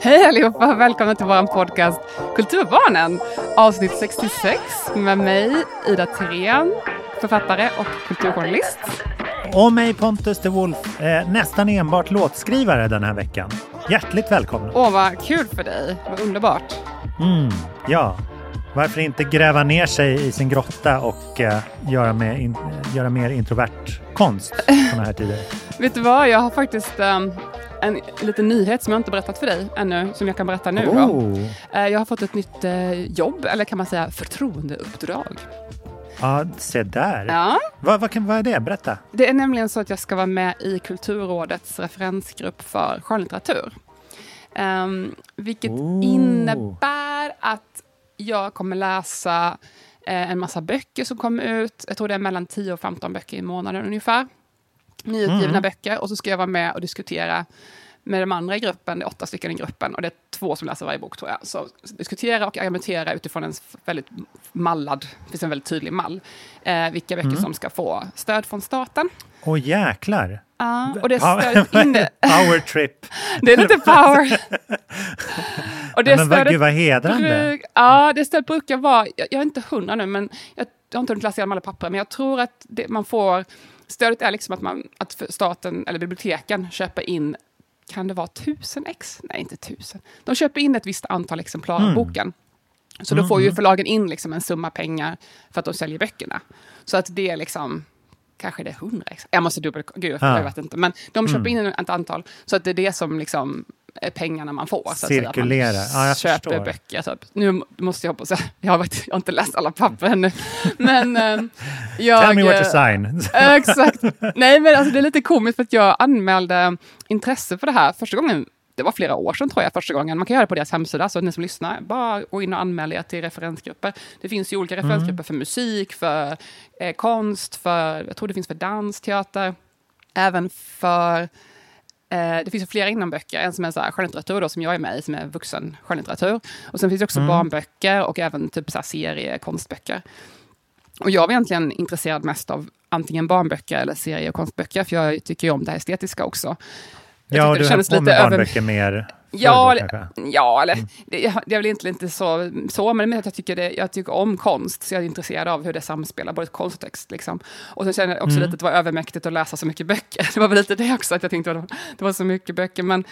Hej allihopa, välkomna till vår podcast Kulturbarnen, avsnitt 66 med mig Ida Thirén, författare och kulturjournalist. Och mig Pontus de Wolf, eh, nästan enbart låtskrivare den här veckan. Hjärtligt välkomna! Åh, vad kul för dig, vad underbart. Mm, ja, varför inte gräva ner sig i sin grotta och eh, göra, med in, göra mer introvert konst sådana här tider? Vet du vad, jag har faktiskt um, en liten nyhet som jag inte berättat för dig ännu, som jag kan berätta nu. Oh. Eh, jag har fått ett nytt eh, jobb, eller kan man säga förtroendeuppdrag. Ja, se där. Ja. Vad, vad, vad är det? Berätta. Det är nämligen så att jag ska vara med i Kulturrådets referensgrupp för skönlitteratur. Um, vilket Oh. innebär att jag kommer läsa eh, en massa böcker som kommer ut. Jag tror det är mellan 10 och 15 böcker i månaden ungefär. Nyutgivna Mm. böcker. Och så ska jag vara med och diskutera med de andra i gruppen. Det är åtta stycken i gruppen och det är två som läser varje bok tror jag. Så diskutera och argumentera utifrån en väldigt mallad, det finns en väldigt tydlig mall, eh, vilka böcker som ska få stöd från staten. Åh jäklar! Ja, och det Ja, stödet inne, Power trip! det är lite power. och det Men vad, stödet gud vad hedrande! Ja, det stödet brukar vara, jag, jag är inte hundra nu, men jag, jag har inte hunnit läsa igenom alla papper, men jag tror att det, man får, stödet är liksom att, man, att staten eller biblioteken köper in, kan det vara tusen ex? Nej, inte tusen. De köper in ett visst antal exemplar av Mm. boken. Så då får ju förlagen in liksom en summa pengar för att de säljer böckerna. Så att det är liksom, kanske det är hundra ex. Jag måste dubbel, gud Ja. jag vet inte. Men de köper in ett antal, så att det är det som liksom pengarna man får. Så att säga. Att. Man Ja, jag köper förstår. böcker. Typ. Nu måste jag hoppas, jag har, varit, jag har inte läst alla papper ännu. Men eh, jag... Tell me what to eh, sign! Exakt. Nej, men alltså, det är lite komiskt för att jag anmälde intresse för det här första gången. Det var flera år sedan tror jag första gången. Man kan göra det på deras hemsida, så ni som lyssnar, bara gå in och anmäl er till referensgrupper. Det finns ju olika referensgrupper för musik, för eh, konst, för, jag tror det finns för dans, teater, även för Eh, det finns ju flera inom böcker, en som är så här skönlitteratur då, som jag är med i, som är vuxen skönlitteratur. Och sen finns det också barnböcker och även typ så här serie konstböcker. Och jag var egentligen intresserad mest av antingen barnböcker eller serie och konstböcker, för jag tycker ju om det här estetiska också. Jag Ja, du höll på med lite över- barnböcker mer Ja, eller, kanske? ja, eller det, det är väl egentligen inte så, så men det är att jag tycker, det, jag tycker om konst, så jag är intresserad av hur det samspelar, både konst och text. Liksom. Och sen känner jag också lite att det var övermäktigt att läsa så mycket böcker. Det var väl lite det också, att jag tänkte att det var så mycket böcker. Men,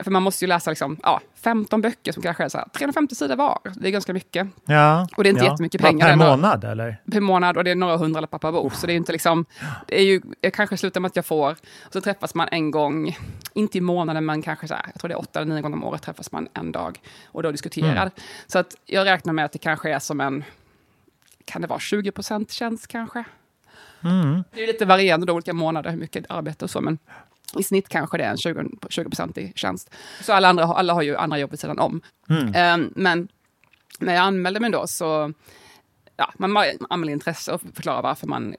för man måste ju läsa liksom, ja, 15 böcker som kanske är så här, 350 sidor var. Det är ganska mycket Ja, Och det är inte ja. jättemycket pengar Per månad eller? per månad och det är några hundralappar per bok. Så det är inte liksom, det är ju, jag kanske slutar med att jag får, och så träffas man en gång, inte i månaden, men kanske så här, jag tror det är åtta eller nio gånger om året träffas man en dag och då diskuterar. Mm. Så att jag räknar med att det kanske är som en, kan det vara 20 procent tjänst kanske? Mm. Det är lite varierande då, olika månader, hur mycket arbete och så, men i snitt kanske det är en 20, 20 i tjänst. Så alla, andra, alla har ju andra jobb vid sidan om. Mm. Ehm, men när jag anmälde mig då så, ja, man anmäler intresse och förklarar varför man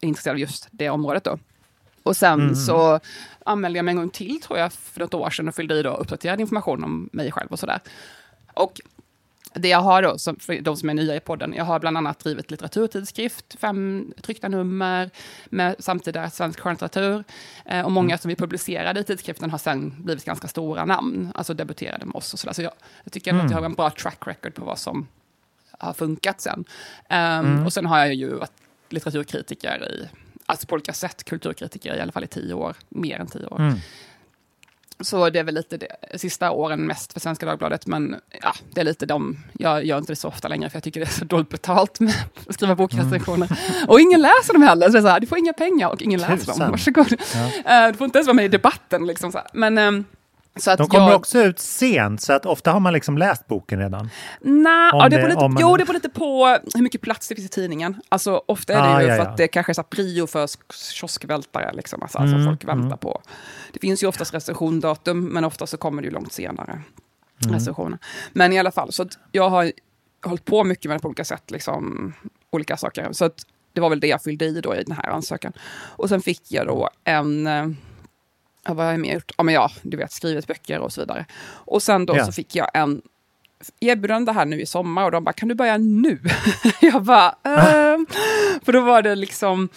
är intresserad av just det området då. Och sen Mm. så anmälde jag mig en gång till, tror jag, för något år sedan och fyllde i då uppdaterad information om mig själv och sådär. Och det jag har då, som, för de som är nya i podden, jag har bland annat drivit litteraturtidskrift, fem tryckta nummer med samtida svensk skönlitteratur. Eh, och många som vi publicerade i tidskriften har sen blivit ganska stora namn, alltså debuterade med oss och sådär. Så jag, jag tycker ändå att jag har en bra track record på vad som har funkat sen. Ehm, Och sen har jag ju varit litteraturkritiker i, alltså på olika sätt kulturkritiker i alla fall i tio år, mer än tio år. Mm. Så det är väl lite det, sista åren mest för Svenska Dagbladet, men ja, det är lite de, jag gör inte det så ofta längre för jag tycker det är så dåligt betalt med att skriva bokrecensioner. Mm. Och ingen läser dem heller, så det är så här, du får inga pengar och ingen läser dem, varsågod. Ja. Uh, du får inte ens vara med i debatten. Liksom, så här. Men, um, att de kommer jag... också ut sent, så att ofta har man liksom läst boken redan. Nej, ja, det, det lite, man... jo, det beror lite på hur mycket plats det finns i tidningen. Alltså, ofta är det ah, ju ja, för ja. att det kanske är så prio för kioskvältare, liksom, alltså, alltså mm, folk väntar mm. på. Det finns ju oftast recensiondatum, men ofta så kommer det ju långt senare. Mm. Recensioner. Men i alla fall, så jag har hållit på mycket med det på olika sätt, liksom, olika saker. Så att det var väl det jag fyllde i då i den här ansökan. Och sen fick jag då en eh, vad har jag mer gjort? Ja, men ja, du vet, skrivit böcker och så vidare. Och sen då ja. så fick jag en erbjudande här nu i sommar och de bara, kan du börja nu? jag bara, ehm. För då var det liksom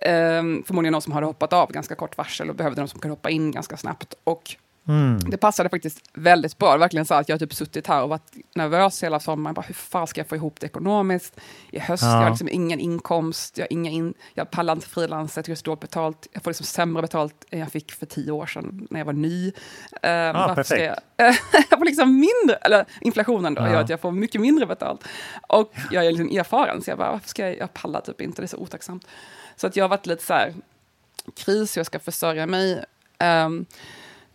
eh, förmodligen någon som hade hoppat av ganska kort varsel och behövde någon som kunde hoppa in ganska snabbt. Och Mm. Det passade faktiskt väldigt bra. Verkligen så att jag har typ suttit här och varit nervös hela sommaren. Bara, hur fan ska jag få ihop det ekonomiskt? I höst ja. jag har liksom ingen inkomst, jag, har inga in, jag pallar inte frilansa, jag tycker det är dåligt betalt. Jag får liksom sämre betalt än jag fick för tio år sedan när jag var ny. Uh, ja, perfekt. Jag, jag, får liksom mindre, eller inflationen då ja. gör att jag får mycket mindre betalt. Och jag är liksom erfaren, så jag bara, varför ska jag, jag pallar typ inte, det är så otacksamt. Så att jag har varit lite så här, kris, jag ska försörja mig. Um,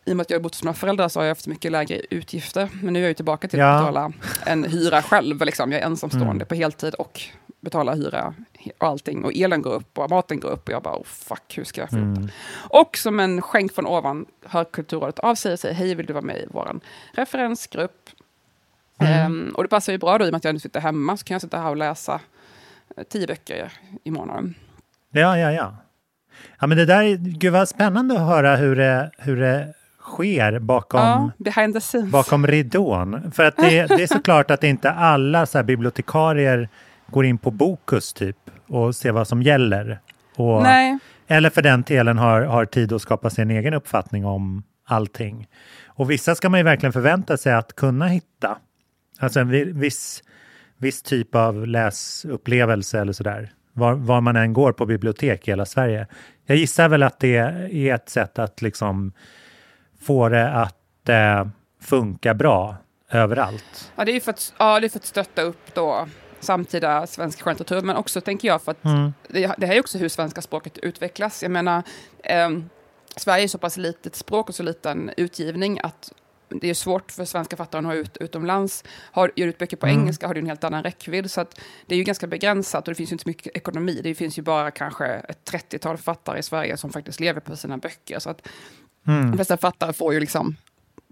i och med att jag har bott hos mina föräldrar så har jag haft mycket lägre utgifter. Men nu är jag tillbaka till ja. att betala en hyra själv. Liksom. Jag är ensamstående mm. på heltid och betalar hyra och allting. Och elen går upp och maten går upp. Och jag bara, oh, fuck, hur ska jag få mm. det? Och som en skänk från ovan hör Kulturrådet av sig och säger, hej, vill du vara med i vår referensgrupp? Mm. Um, och det passar ju bra då, i och med att jag nu sitter hemma, så kan jag sitta här och läsa eh, tio böcker i månaden. Ja, ja, ja. Ja, men det där, gud vad spännande att höra hur det, hur det sker bakom, ja, behind the scenes. bakom ridån. För att det, det är såklart att inte alla så bibliotekarier går in på Bokus typ och ser vad som gäller. Och, Nej. Eller för den delen har, har tid att skapa sig en egen uppfattning om allting. Och vissa ska man ju verkligen förvänta sig att kunna hitta. Alltså en viss, viss typ av läsupplevelse eller sådär. Var, var man än går på bibliotek i hela Sverige. Jag gissar väl att det är ett sätt att liksom få det att eh, funka bra överallt? Ja, det är för att, ja, det är för att stötta upp då samtida svensk skönlitteratur, men också tänker jag för att mm. det, det här är också hur svenska språket utvecklas. Jag menar, eh, Sverige är så pass litet språk och så liten utgivning att det är svårt för svenska författare att nå ut utomlands. Har, gör ut böcker på mm. engelska har du en helt annan räckvidd. Så att det är ju ganska begränsat och det finns ju inte så mycket ekonomi. Det finns ju bara kanske ett 30-tal författare i Sverige som faktiskt lever på sina böcker. Så att Mm. De flesta författare får ju liksom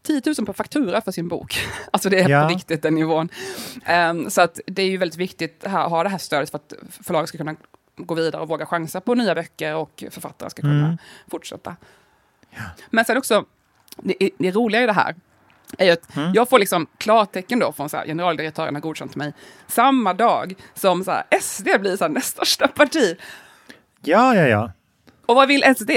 10 000 per faktura för sin bok. Alltså det är ja. på riktigt den nivån. Um, så att det är ju väldigt viktigt att ha det här stödet för att förlaget ska kunna gå vidare och våga chansa på nya böcker och författare ska kunna mm. fortsätta. Ja. Men sen också, det, det roliga i det här är ju att mm. jag får liksom klartecken då från så här, generaldirektören har godkänt mig samma dag som så här, SD blir så här, nästa största parti. Ja, ja, ja. Och vad vill SD?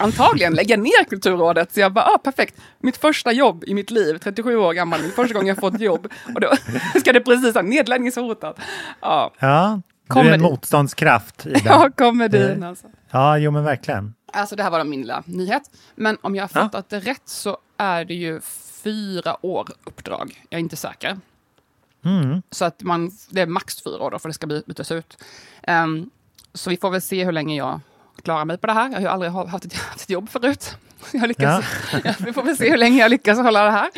Antagligen lägga ner Kulturrådet. Så jag bara, ah, perfekt, mitt första jobb i mitt liv, 37 år gammal, min första gång jag fått jobb. Och då ska det precis ha nedläggningshotat. Ja, ja du är en motståndskraft. Ida. ja, komedin alltså. Ja, jo men verkligen. Alltså det här var min lilla nyhet. Men om jag har fattat ja. det rätt så är det ju fyra år uppdrag. Jag är inte säker. Mm. Så att man, det är max fyra år då för det ska bytas ut. Um, så vi får väl se hur länge jag klara mig på det här. Jag har ju aldrig haft ett, haft ett jobb förut. Jag lyckas, ja. vi får väl se hur länge jag lyckas hålla det här.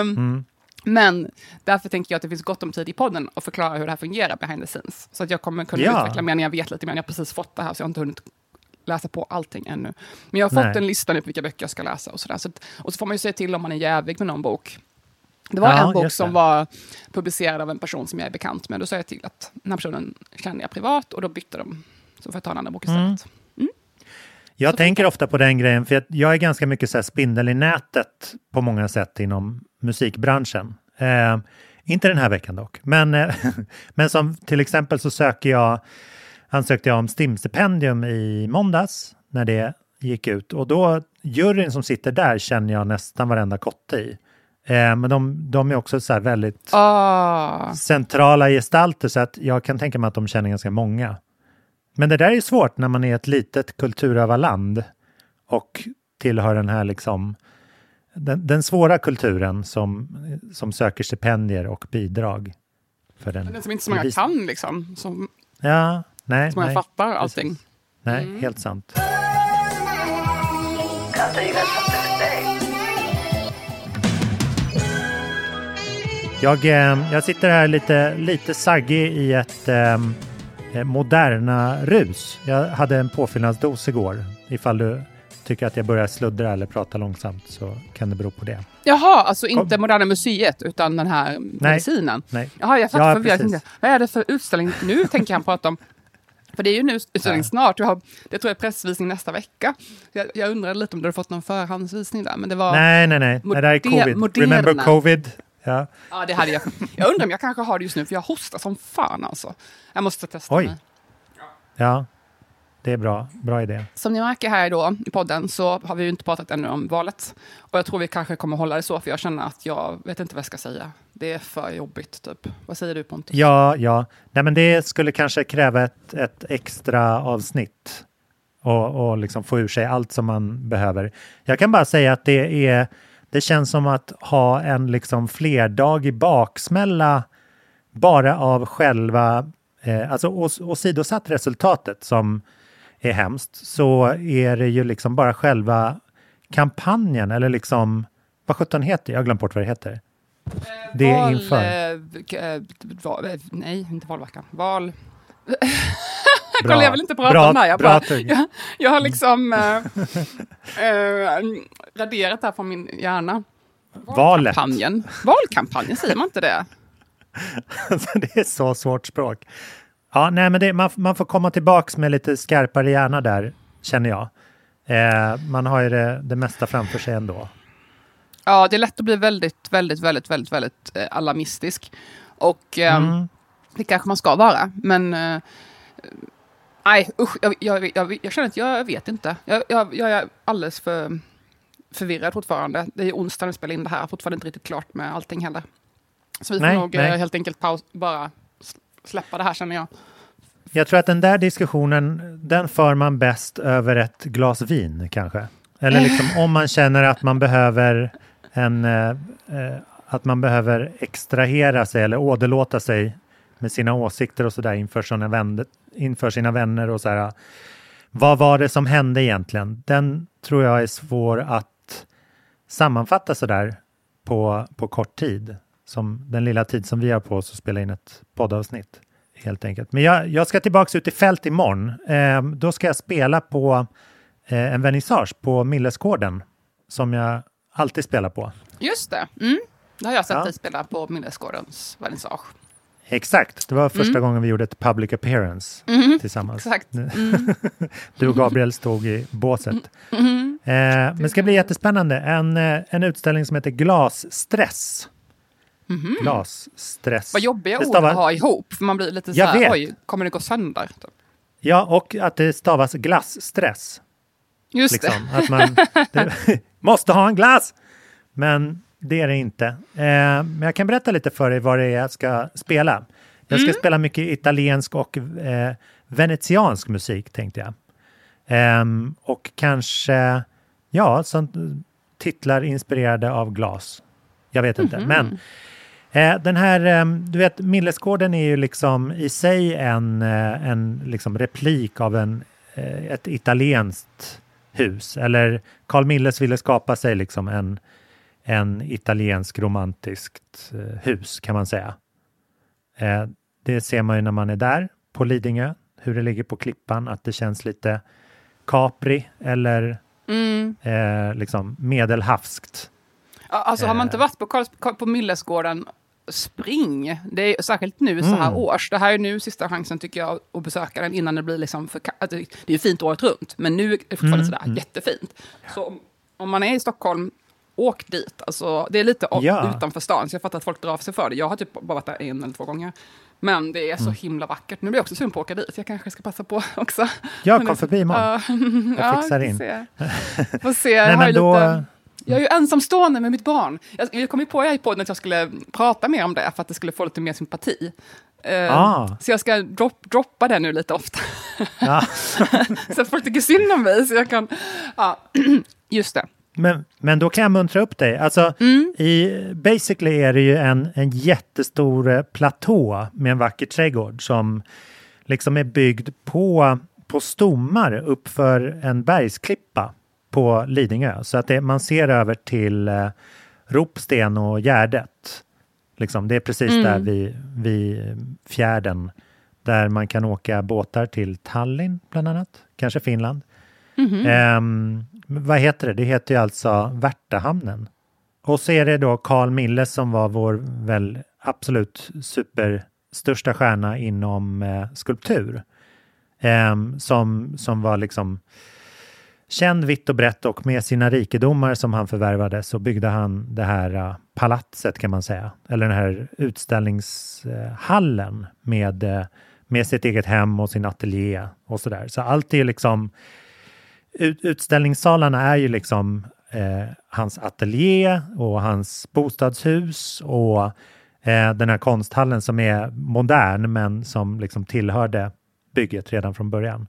Um, mm. Men därför tänker jag att det finns gott om tid i podden att förklara hur det här fungerar behind the scenes. Så att jag kommer kunna ja. utveckla mer när jag vet lite mer. Jag har precis fått det här så jag har inte hunnit läsa på allting ännu. Men jag har Nej. fått en lista nu på vilka böcker jag ska läsa och sådär. Så och så får man ju se till om man är jävig med någon bok. Det var ja, en bok som var publicerad av en person som jag är bekant med. Då sa jag till att den här personen känner jag privat och då bytte de. Så får jag ta en annan bok istället. Mm. Jag tänker ofta på den grejen, för jag är ganska mycket så spindel i nätet på många sätt inom musikbranschen. Eh, inte den här veckan dock, men, eh, men som till exempel så söker jag, ansökte jag om STIM-stipendium i måndags när det gick ut och då juryn som sitter där känner jag nästan varenda kotte i. Eh, men de, de, är också så väldigt oh. centrala gestalter så att jag kan tänka mig att de känner ganska många. Men det där är svårt när man är ett litet kulturövarland och tillhör den här liksom den, den svåra kulturen som, som söker stipendier och bidrag. För den, Den som inte så många kan liksom. Som, Ja, nej. som nej, fattar precis. allting. Nej, helt sant. Jag, eh, jag sitter här lite, lite saggig i ett eh, moderna rus. Jag hade en påfyllnadsdos igår. Ifall du tycker att jag börjar sluddra eller prata långsamt så kan det bero på det. Jaha, alltså inte Kom. Moderna Museet utan den här medicinen. Nej. Jaha, jag fattar Ja, förvirrat. Vad är det för utställning nu, tänker han prata om. För det är ju nu utställning Ja. snart. Jag har, det tror jag är pressvisning nästa vecka. Jag, jag undrade lite om du hade fått någon förhandsvisning där, men det var... Nej, nej, nej. nej det här är covid. moderna. Remember covid? Ja. Ja, det hade jag. Jag undrar om jag kanske har det just nu, för jag hostar som fan alltså. Jag måste testa Oj. mig. ja, det är bra. Bra idé. Som ni märker här då i podden så har vi ju inte pratat ännu om valet. Och jag tror vi kanske kommer hålla det så, för jag känner att jag vet inte vad jag ska säga. Det är för jobbigt, typ. Vad säger du Pontus? Ja, ja. Nej, men det skulle kanske kräva ett, ett extra avsnitt och, och liksom få ur sig allt som man behöver. Jag kan bara säga att det är det känns som att ha en liksom flerdagig baksmälla bara av själva, eh, alltså ås- åsidosatt resultatet som är hemskt, så är det ju liksom bara själva kampanjen eller liksom, vad sjutton heter? Jag har glömt bort vad det heter. Det är inför. eh, eh, val, eh, nej, inte valveckan. Val... Kolla, jag vill inte prata Bra- om det här. Jag, bra bara, tugg. jag, jag har liksom eh, eh, raderat det här från min hjärna. Valet. Kampanjen. Valkampanjen, säger man inte det? Alltså, det är så svårt språk. Ja, nej, men det, man, man får komma tillbaks med lite skarpare hjärna där, känner jag. Eh, man har ju det, det mesta framför sig ändå. Ja, det är lätt att bli väldigt, väldigt, väldigt, väldigt, väldigt eh, alarmistisk. Och eh, Mm. det kanske man ska vara, men... Eh, nej, usch, jag, jag, jag, jag känner att jag vet inte. Jag, jag, jag är alldeles för förvirrad fortfarande. Det är onsdag när vi spelar in det här, fortfarande inte riktigt klart med allting heller. Så vi får Nej, nog nej. eh, helt enkelt paus, bara släppa det här känner jag. Jag tror att den där diskussionen, den för man bäst över ett glas vin kanske. Eller liksom om man känner att man behöver en, eh, eh, att man behöver extrahera sig eller åderlåta sig med sina åsikter och sådär inför, sina vänner- inför sina vänner och så här. Vad var det som hände egentligen? Den tror jag är svår att sammanfatta sådär på, på kort tid. Som den lilla tid som vi har på oss att spela in ett poddavsnitt. Helt enkelt. Men jag, jag ska tillbaka ut i fält imorgon. Eh, då ska jag spela på eh, en vernissage på Millesgården. Som jag alltid spelar på. Just det. Mm. Det har jag sett Ja. dig spela på Millesgårdens vernissage. Exakt, det var första gången vi gjorde ett public appearance tillsammans. Exakt. Du och Gabriel stod i båset. Eh, men det ska bli jättespännande. En, eh, en utställning som heter Glasstress. Glasstress. Vad jobbiga Det ord stavar- att ha ihop. För man blir lite så Jag här, vet. oj, kommer det gå sönder? Typ. Ja, och att det stavas glassstress. Just Liksom. Att man det, måste ha en glass! Men det är det inte. Eh, men jag kan berätta lite för dig vad det är jag ska spela. Jag ska spela mycket italiensk och eh, venetiansk musik tänkte jag. Ehm, och kanske, ja, sånt, titlar inspirerade av glas. Jag vet inte, men Eh, den här, eh, du vet, Millesgården är ju liksom i sig en, eh, en liksom replik av en, eh, ett italienskt hus. Eller Carl Milles ville skapa sig liksom en, en italiensk romantiskt eh, hus kan man säga. Eh, det ser man ju när man är där på Lidingö, hur det ligger på klippan, att det känns lite Capri eller Mm. eh, liksom medelhavskt. Alltså har man inte varit på, Karls- på Millesgården, spring. Det är särskilt nu så här Mm. års. Det här är nu sista chansen tycker jag att besöka den innan det blir liksom för... att Det är ju fint året runt, men nu är det fortfarande Mm, sådär mm. jättefint. Så om man är i Stockholm, åk dit. Alltså, det är lite Ja. utanför stan, så jag fattar att folk drar sig för det. Jag har typ bara varit där en eller två gånger. Men det är så Mm. himla vackert. Nu blir jag också sugen på att åka dit. Jag kanske ska passa på också. Jag kom förbi imorgon. Ja, Jag fixar in. får se. Får se. Jag Nej, men då, lite... Jag är ju ensamstående med mitt barn. Jag, jag kom ju på i podden att jag skulle prata mer om det för att det skulle få lite mer sympati. Eh, Ah. Så jag ska drop, droppa det nu lite ofta. ja. så att folk tycker synd om mig. Så jag kan, ja, just det. Men, men då kan jag muntra upp dig. Alltså, i, basically är det ju en, en jättestor eh, platå med en vacker trädgård som liksom är byggd på, på stommar uppför en bergsklippa på Lidingö. Så att det, man ser över till eh, Ropsten och Gärdet. Liksom, det är precis Mm. där vid, vid fjärden där man kan åka båtar till Tallinn bland annat, kanske Finland. Mhm. Ehm, vad heter det? Det heter ju alltså Värtahamnen. Och så är det då Carl Milles som var vår väl absolut superstörsta stjärna inom eh, skulptur. Eh, som, som var liksom känd vitt och brett och med sina rikedomar som han förvärvade så byggde han det här eh, palatset kan man säga. Eller den här utställningshallen med, eh, med sitt eget hem och sin ateljé och sådär. Så allt är ju liksom ut, utställningssalarna är ju liksom eh, hans ateljé och hans bostadshus och eh, den här konsthallen som är modern men som liksom tillhörde bygget redan från början.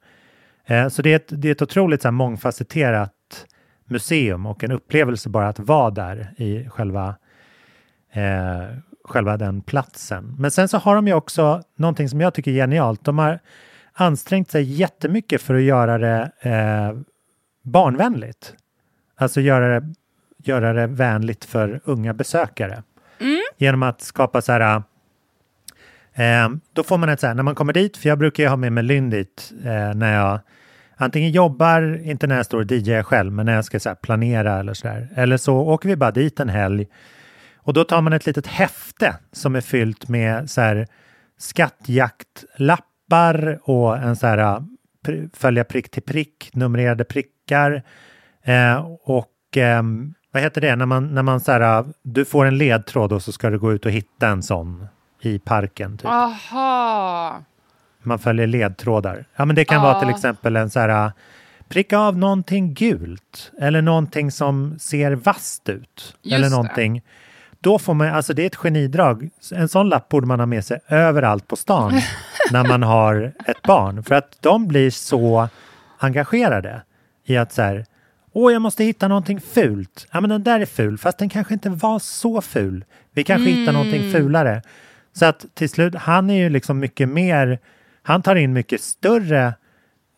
Eh, så det är ett, det är ett otroligt så här, mångfacetterat museum och en upplevelse bara att vara där i själva, eh, själva den platsen. Men sen så har de ju också någonting som jag tycker är genialt. De har ansträngt sig jättemycket för att göra det eh, barnvänligt. Alltså göra det, göra det vänligt för unga besökare. Genom att skapa så här Eh, då får man ett så här, när man kommer dit, för jag brukar ju ha med mig Lynn dit eh, när jag antingen jobbar, inte när jag står och DJar själv, men när jag ska så planera eller så där. Eller så åker vi bara dit en helg och då tar man ett litet häfte som är fyllt med så här skattjaktlappar och en så här följa prick till prick, numrerade prickar. Eh, och ehm, vad heter det, när man, när man så här, du får en ledtråd och så ska du gå ut och hitta en sån i parken. Typ. Aha! Man följer ledtrådar. Ja, men det kan Ja. vara till exempel en så här pricka av någonting gult eller någonting som ser vasst ut. Just eller det. Då får man, alltså det är ett genidrag. En sån lapp borde man ha med sig överallt på stan när man har ett barn. För att de blir så engagerade i att så här, åh jag måste hitta någonting fult. Ja men den där är ful, fast den kanske inte var så ful. Vi kanske hittar någonting fulare. Så att till slut, han är ju liksom mycket mer, han tar in mycket större,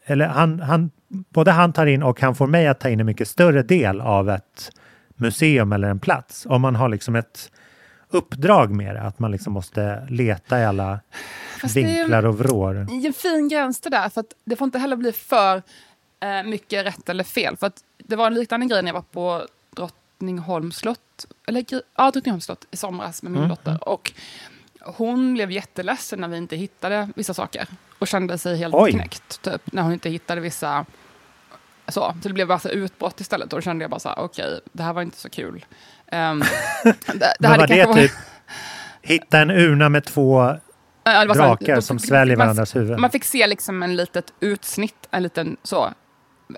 eller han, han, både han tar in och han får mig att ta in en mycket större del av ett museum eller en plats. Om man har liksom ett uppdrag med det, att man liksom måste leta i alla Fast vinklar och vrår. Det är en fin gräns det där, för att det får inte heller bli för eh, mycket rätt eller fel. För att det var en liknande grej när jag var på Drottningholms slott, eller ja, Drottningholms slott i somras med min Mm, dotter. Och hon blev jätteledsen när vi inte hittade vissa saker. Och kände sig helt Oj. knäckt, typ, när hon inte hittade vissa... Så, så det blev bara så utbrott istället. Och då kände jag bara så här, okej, det här var inte så kul. Um, det, det var det typ, hitta en urna med två Ja, det här, drakar då som fick- sväljer varandras huvuden? Man fick se liksom en litet utsnitt, en liten så,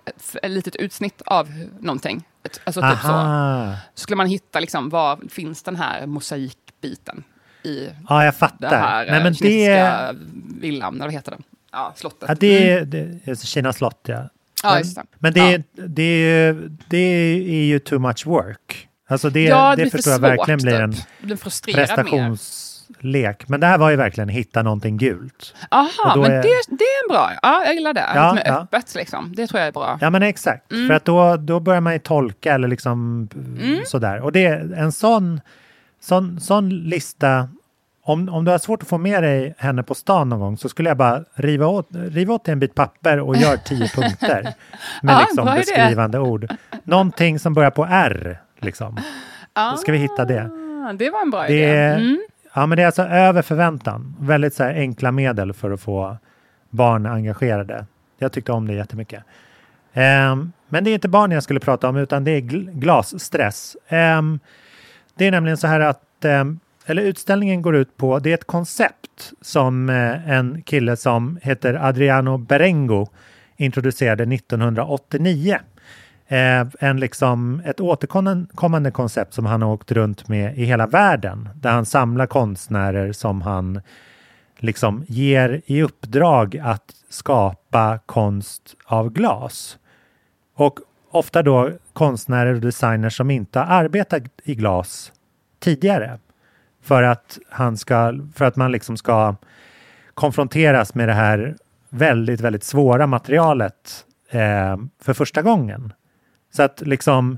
ett, litet utsnitt av någonting. Alltså typ så. Aha! Så skulle man hitta liksom, var finns den här mosaikbiten i Ja, jag det fattar. här Nej, men kinesiska det, villan, eller vad heter det? Ja, slottet. ja, det, är- det är Kina slott, ja. Mm. Ja, just det. Men det, Ja. det, det är ju too much work. Alltså det, ja, det, för förstår jag verkligen blir en typ. Det blir prestationslek. Men det här var ju verkligen hitta någonting gult. Aha, Och då men är- det, det är en bra. Ja, jag gillar det. Ja, mer ja. öppet liksom. Det tror jag är bra. Ja men exakt, Mm. för att då, då börjar man ju tolka eller liksom sådär. Och det en sån, sån, sån lista, om, om du har svårt att få med dig henne på stan någon gång så skulle jag bara riva åt, riva åt dig en bit papper och gör tio punkter med Ja, liksom beskrivande ord. Någonting som börjar på R, liksom. Då ska vi hitta det. Ah, det var en bra Det idé. Mm. ja, men det är alltså över förväntan. Väldigt så enkla medel för att få barn engagerade. Jag tyckte om det jättemycket. Ehm, men det är inte barn jag skulle prata om utan det är gl- glasstress. Ehm, det är nämligen så här att ehm, eller utställningen går ut på, det är ett koncept som eh, en kille som heter Adriano Berengo introducerade 1989. Eh, en liksom, ett återkommande koncept som han har åkt runt med i hela världen. Där han samlar konstnärer som han liksom ger i uppdrag att skapa konst av glas. Och ofta då konstnärer och designers som inte har arbetat i glas tidigare. För att, han ska, för att man liksom ska konfronteras med det här väldigt, väldigt svåra materialet eh, för första gången. Så att liksom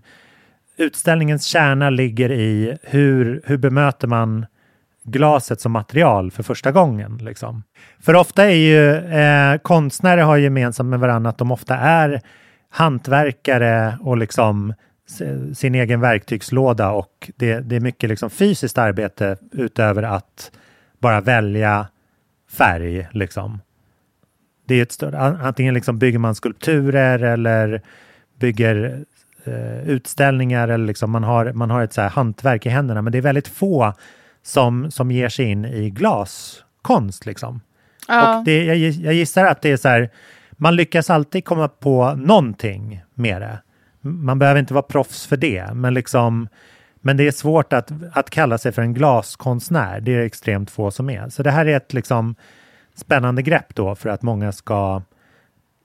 utställningens kärna ligger i hur, hur bemöter man glaset som material för första gången. Liksom. För ofta är ju eh, konstnärer har gemensamt med varandra att de ofta är hantverkare och liksom sin egen verktygslåda och det, det är mycket liksom fysiskt arbete utöver att bara välja färg. Liksom. Det är ett större, antingen liksom bygger man skulpturer eller bygger eh, utställningar eller liksom man har, man har ett så här hantverk i händerna. Men det är väldigt få som, som ger sig in i glaskonst. Liksom. Ja. Och det, jag, jag gissar att det är så här, man lyckas alltid komma på någonting med det. Man behöver inte vara proffs för det, men liksom men det är svårt att, att kalla sig för en glaskonstnär. Det är extremt få som är. Så det här är ett liksom spännande grepp då för att många ska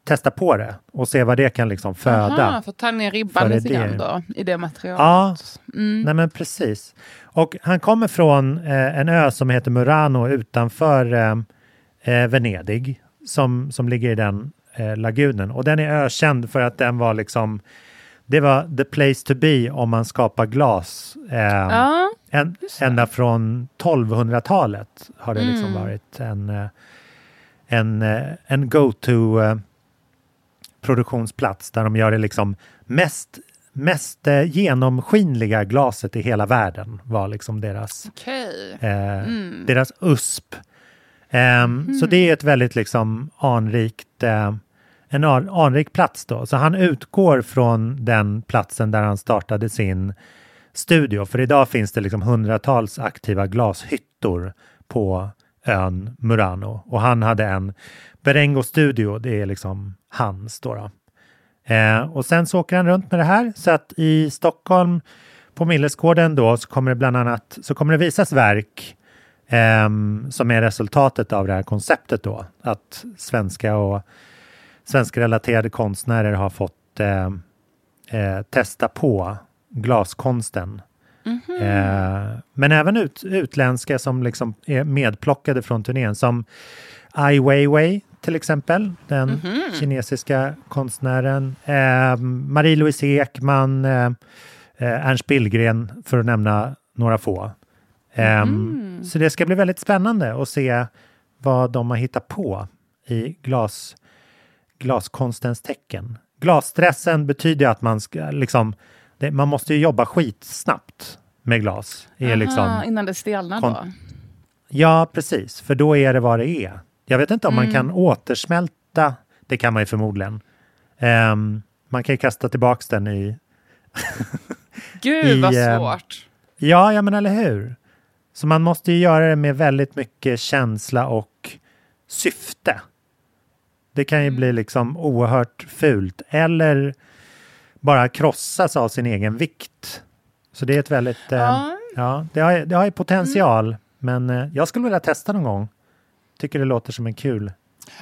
testa på det och se vad det kan liksom föda. Aha, för att ta ner ribban lite grann då i det materialet. Ja, mm. nej men precis. Och han kommer från eh, en ö som heter Murano utanför eh, eh, Venedig som, som ligger i den eh, lagunen. Och den är ökänd för att den var liksom det var the place to be om man skapar glas. Eh, ja, en, ända från 1200-talet har det liksom mm. varit en, eh, en, eh, en go-to eh, produktionsplats där de gör det liksom mest, mest genomskinliga glaset i hela världen var liksom deras, okay. eh, mm. deras USP. Eh, mm. Så det är ett väldigt liksom anrikt eh, en anrik plats då. Så han utgår från den platsen där han startade sin studio. För idag finns det liksom hundratals aktiva glashyttor på ön Murano. Och han hade en Berengo Studio, det är liksom hans då. då. Eh, och sen så åker han runt med det här. Så att i Stockholm på Millesgården då så kommer det bland annat så kommer det visas verk eh, som är resultatet av det här konceptet då. Att svenska och svenskrelaterade konstnärer har fått eh, eh, testa på glaskonsten. Mm -hmm. eh, men även ut, utländska som liksom är medplockade från turnén som Ai Weiwei till exempel, den mm -hmm. kinesiska konstnären. Eh, Marie-Louise Ekman, eh, eh, Ernst Billgren för att nämna några få. Mm. Så det ska bli väldigt spännande att se vad de har hittat på i glas glaskonstens tecken. Glasstressen betyder att man ska liksom, det, man måste ju jobba skitsnabbt med glas. Är Aha, liksom, innan det stelnar då? Ja, precis, för då är det vad det är. Jag vet inte om mm. man kan återsmälta, det kan man ju förmodligen. Um, man kan ju kasta tillbaks den i... Gud i, vad ehm, svårt! ja, ja men eller hur? Så man måste ju göra det med väldigt mycket känsla och syfte. Det kan ju bli liksom oerhört fult eller bara krossas av sin egen vikt. Så det är ett väldigt... Eh, ja. ja, det, har, det har ju potential, mm. men eh, jag skulle vilja testa någon gång. Tycker det låter som en kul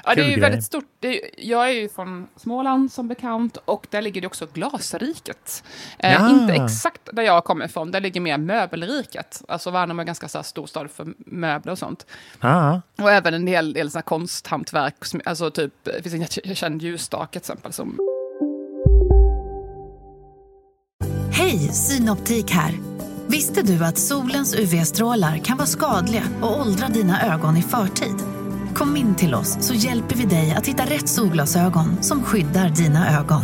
Ja, det är ju väldigt stort. Är, jag är ju från Småland som bekant och där ligger det också Glasriket. Eh, ja. inte exakt där jag kommer ifrån, där ligger mer Möbelriket. Alltså Värnamo är en ganska så här, stor stad för möbler och sånt. Ja. Och även en hel del så här, konsthantverk, alltså typ, det finns en känd ljusstake till exempel. Som... Hej, Synoptik här. Visste du att solens UV-strålar kan vara skadliga och åldra dina ögon i förtid? Kom in till oss så hjälper vi dig att hitta rätt solglasögon som skyddar dina ögon.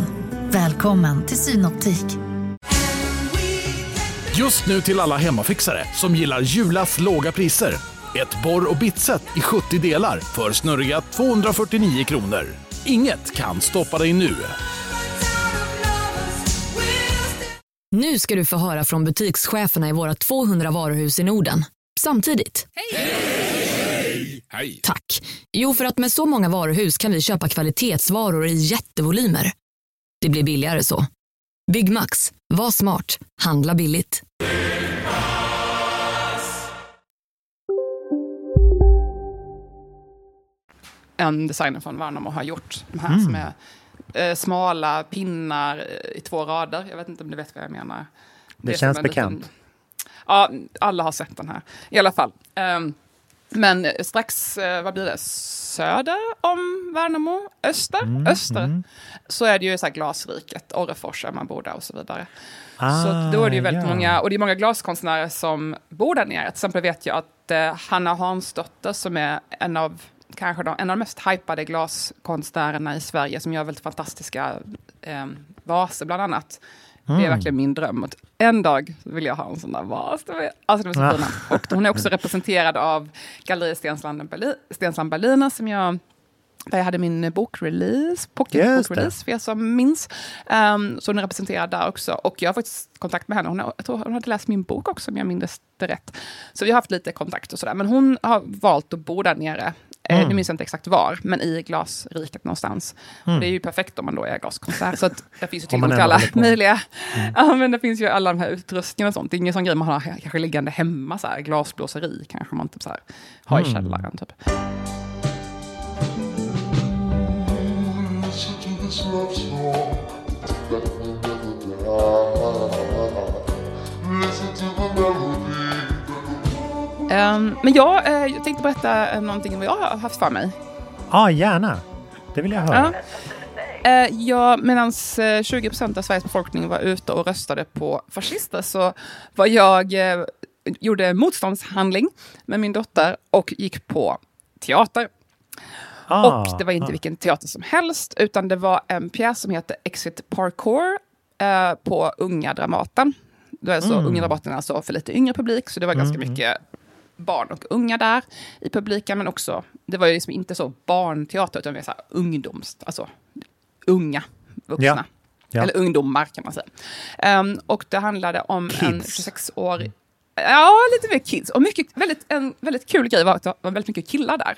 Välkommen till Synoptik. Just nu till alla hemmafixare som gillar Julas låga priser. Ett borr och bitset i 70 delar för snurriga 249 kronor. Inget kan stoppa dig nu. Nu ska du få höra från butikscheferna i våra 200 varuhus i Norden. Samtidigt. Hej! Hej! Tack. Jo, för att med så många varuhus kan vi köpa kvalitetsvaror i jättevolymer. Det blir billigare så. Byggmax. Var smart. Handla billigt. En designer från Värnamo har gjort de här mm. som är eh, smala pinnar eh, i två rader. Jag vet inte om du vet vad jag menar. Det, är känns bekant. liten- Ja, alla har sett den här. I alla fall. Ehm, men eh, strax, eh, vad blir det, söder om Värnamo? Öster? Mm, Öster. mm. Så är det ju så här glasriket, Orrefors man bor där och så vidare. Ah, så då är det ju väldigt ja. många, och det är många glaskonstnärer som bor där nere. Till exempel vet jag att eh, Hanna Hansdotter som är en av kanske de, en av de mest hypade glaskonstnärerna i Sverige som gör väldigt fantastiska eh, vaser bland annat. Det är Mm. verkligen min dröm. Att en dag vill jag ha en sån där vas. Alltså de är Ah. så fina. Och hon är också representerad av Galleri Stensland Berlin, Stensland Berliner som jag där jag hade min bokrelease, pocketbokrelease för er som minns. Um, så hon är representerad där också. Och jag har faktiskt kontakt med henne. Hon har, jag tror hon hade läst min bok också om jag minns det rätt. Så vi har haft lite kontakt och sådär. Men hon har valt att bo där nere. Eh, Mm. Nu minns jag inte exakt var, men i glasriket någonstans. Mm. Och det är ju perfekt om man då är glaskonsert. Så att det finns ju tillgång till alla möjliga... Mm. Ja, men det finns ju alla de här utrustningarna och sånt. Det är ingen sån grej man har kanske liggande hemma, så här, glasblåseri kanske man typ så här, har i Mm. källaren. Typ. Ehm, men jag, eh, jag tänkte berätta eh, någonting vad jag har haft för mig. Ja, gärna. Det vill jag höra. Ja. Eh, ja, Medan 20 procent av Sveriges befolkning var ute och röstade på fascister så var jag, gjorde motståndshandling med min dotter och gick på teater. Ah, och det var inte ah. vilken teater som helst, utan det var en pjäs som heter Exit Parkour eh, på Unga Dramaten. Då är så Mm. Unga Dramaten är alltså för lite yngre publik, så det var ganska mm. mycket barn och unga där i publiken, men också, det var ju liksom inte så barnteater, utan mer så här ungdoms, alltså unga vuxna. Ja. Ja. Eller ungdomar kan man säga. Ehm, och det handlade om en Kids. 26-årig Ja, lite mer kids. Och mycket, väldigt, en väldigt kul grej var att det var väldigt mycket killar där.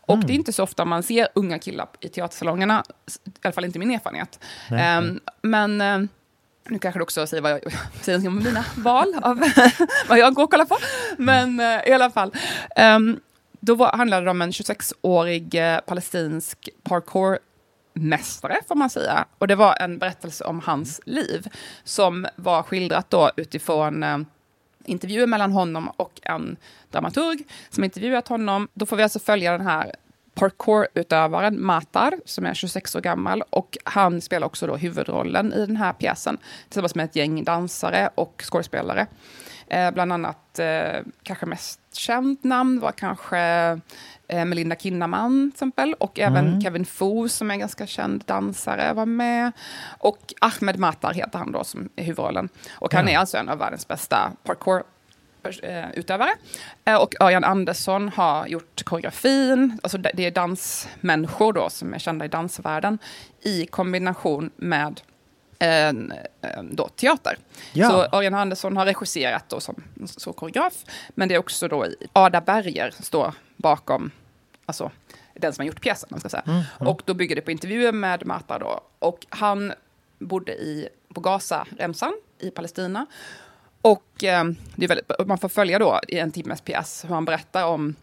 Och Mm. det är inte så ofta man ser unga killar i teatersalongerna, i alla fall inte min erfarenhet. Nej, Ehm, men ehm, nu kanske du också säger vad jag säger om mina val av vad jag går och kollar på. Men eh, i alla fall. Um, då var, handlade det om en 26-årig eh, palestinsk parkourmästare, får man säga. Och det var en berättelse om hans liv, som var skildrat då utifrån eh, intervjuer mellan honom och en dramaturg som intervjuat honom. Då får vi alltså följa den här parkourutövaren Matar, som är 26 år gammal. Och han spelar också då huvudrollen i den här pjäsen tillsammans med ett gäng dansare och skådespelare. Eh, bland annat, eh, kanske mest känt namn var kanske eh, Melinda Kinnaman till exempel. Och även Mm. Kevin Foo som är en ganska känd dansare var med. Och Ahmed Matar heter han då som är huvudrollen. Och han Ja. är alltså en av världens bästa parkour utövare. Eh, Och Örjan Andersson har gjort koreografin. Alltså det är dansmänniskor då som är kända i dansvärlden i kombination med en, en då, teater. Ja. Så Örjan Andersson har regisserat då som, som koreograf, men det är också då Ada Berger som står bakom, alltså den som har gjort pjäsen. Man ska säga. Mm, mm. Och då bygger det på intervjuer med Marta då. Och han bodde i, på Gaza-remsan i Palestina. Och eh, det är väldigt, man får följa då i en timmes pjäs hur han berättar om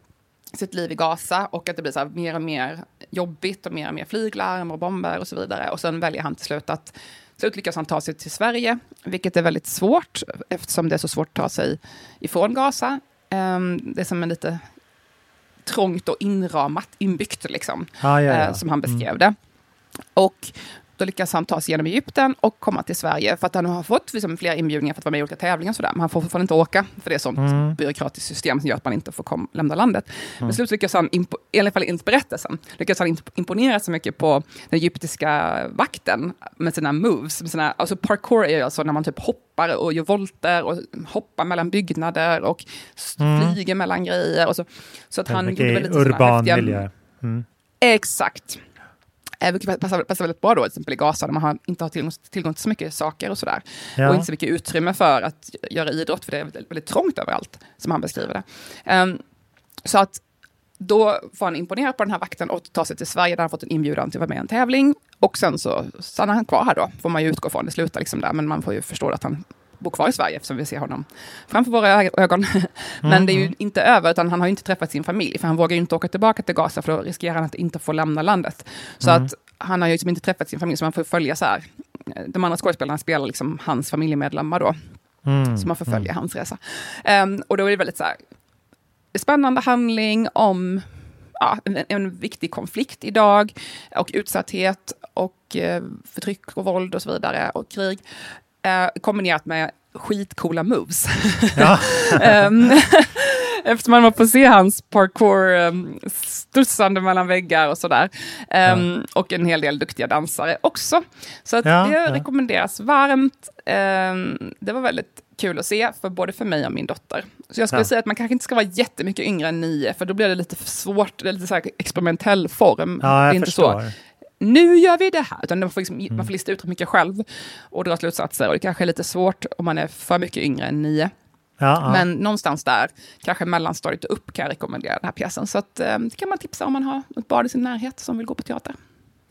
sitt liv i Gaza och att det blir så mer och mer jobbigt och mer och mer flyglarm och bomber och så vidare. Och sen väljer han till slut att slut lyckas han ta sig till Sverige, vilket är väldigt svårt eftersom det är så svårt att ta sig ifrån Gaza. Ehm, det är som en lite trångt och inramat, inbyggt liksom, Ah, ja, ja. eh, som han beskrev det. Och då lyckas han ta sig genom Egypten och komma till Sverige. För att han har fått liksom, flera inbjudningar för att vara med i olika tävlingar sådär. Men han får fortfarande inte åka, för det är sånt Mm. byråkratiskt system som gör att man inte får kom, lämna landet. Men Mm. slut lyckas han, i alla fall enligt berättelsen, lyckas han imp- imponera så mycket på den egyptiska vakten med sina moves. Med sina, alltså parkour är ju alltså när man typ hoppar och gör volter och hoppar mellan byggnader och Mm. flyger mellan grejer. Och så, så att han gjorde väldigt urban miljö. Mm. Exakt. Eh, Vilket passar, passar väldigt bra då, till exempel i Gaza, där man har, inte har tillgång, tillgång till så mycket saker och sådär. Ja. Och inte så mycket utrymme för att göra idrott, för det är väldigt, väldigt trångt överallt, som han beskriver det. Ehm, så att då får han imponera på den här vakten och ta sig till Sverige, där han fått en inbjudan till att vara med i en tävling. Och sen så stannar han kvar här då, får man ju utgå från. Det slutar liksom där, men man får ju förstå att han bor kvar i Sverige eftersom vi ser honom framför våra ögon. Men det är ju Mm. inte över, utan han har inte träffat sin familj, för han vågar ju inte åka tillbaka till Gaza, för då riskerar han att inte få lämna landet. Så Mm. att han har ju liksom inte träffat sin familj, så man får följa så här. De andra skådespelarna spelar liksom hans familjemedlemmar då. Mm, Så man får följa mm. hans resa. Ehm, och då är det väldigt så här, spännande handling om ja, en, en viktig konflikt idag och utsatthet och eh, förtryck och våld och så vidare och krig. Eh, kombinerat med skitcoola moves. Ja. Ehm, Eftersom man får se hans parkour um, studsande mellan väggar och sådär. Ehm, Och en hel del duktiga dansare också. Så att Ja, det ja. rekommenderas varmt. Ehm, det var väldigt kul att se, för både för mig och min dotter. Så jag skulle Ja. säga att man kanske inte ska vara jättemycket yngre än nio, för då blir det lite svårt. Det är lite så experimentell form. Ja, det är inte förstår. så nu gör vi det här. Utan man får, liksom, Mm. man får lista ut mycket själv och dra slutsatser. Och det kanske är lite svårt om man är för mycket yngre än nio. Ja, ja. Men någonstans där, kanske mellanstadiet och upp, kan jag rekommendera den här pjäsen. Så att, eh, det kan man tipsa om man har ett barn i sin närhet som vill gå på teater.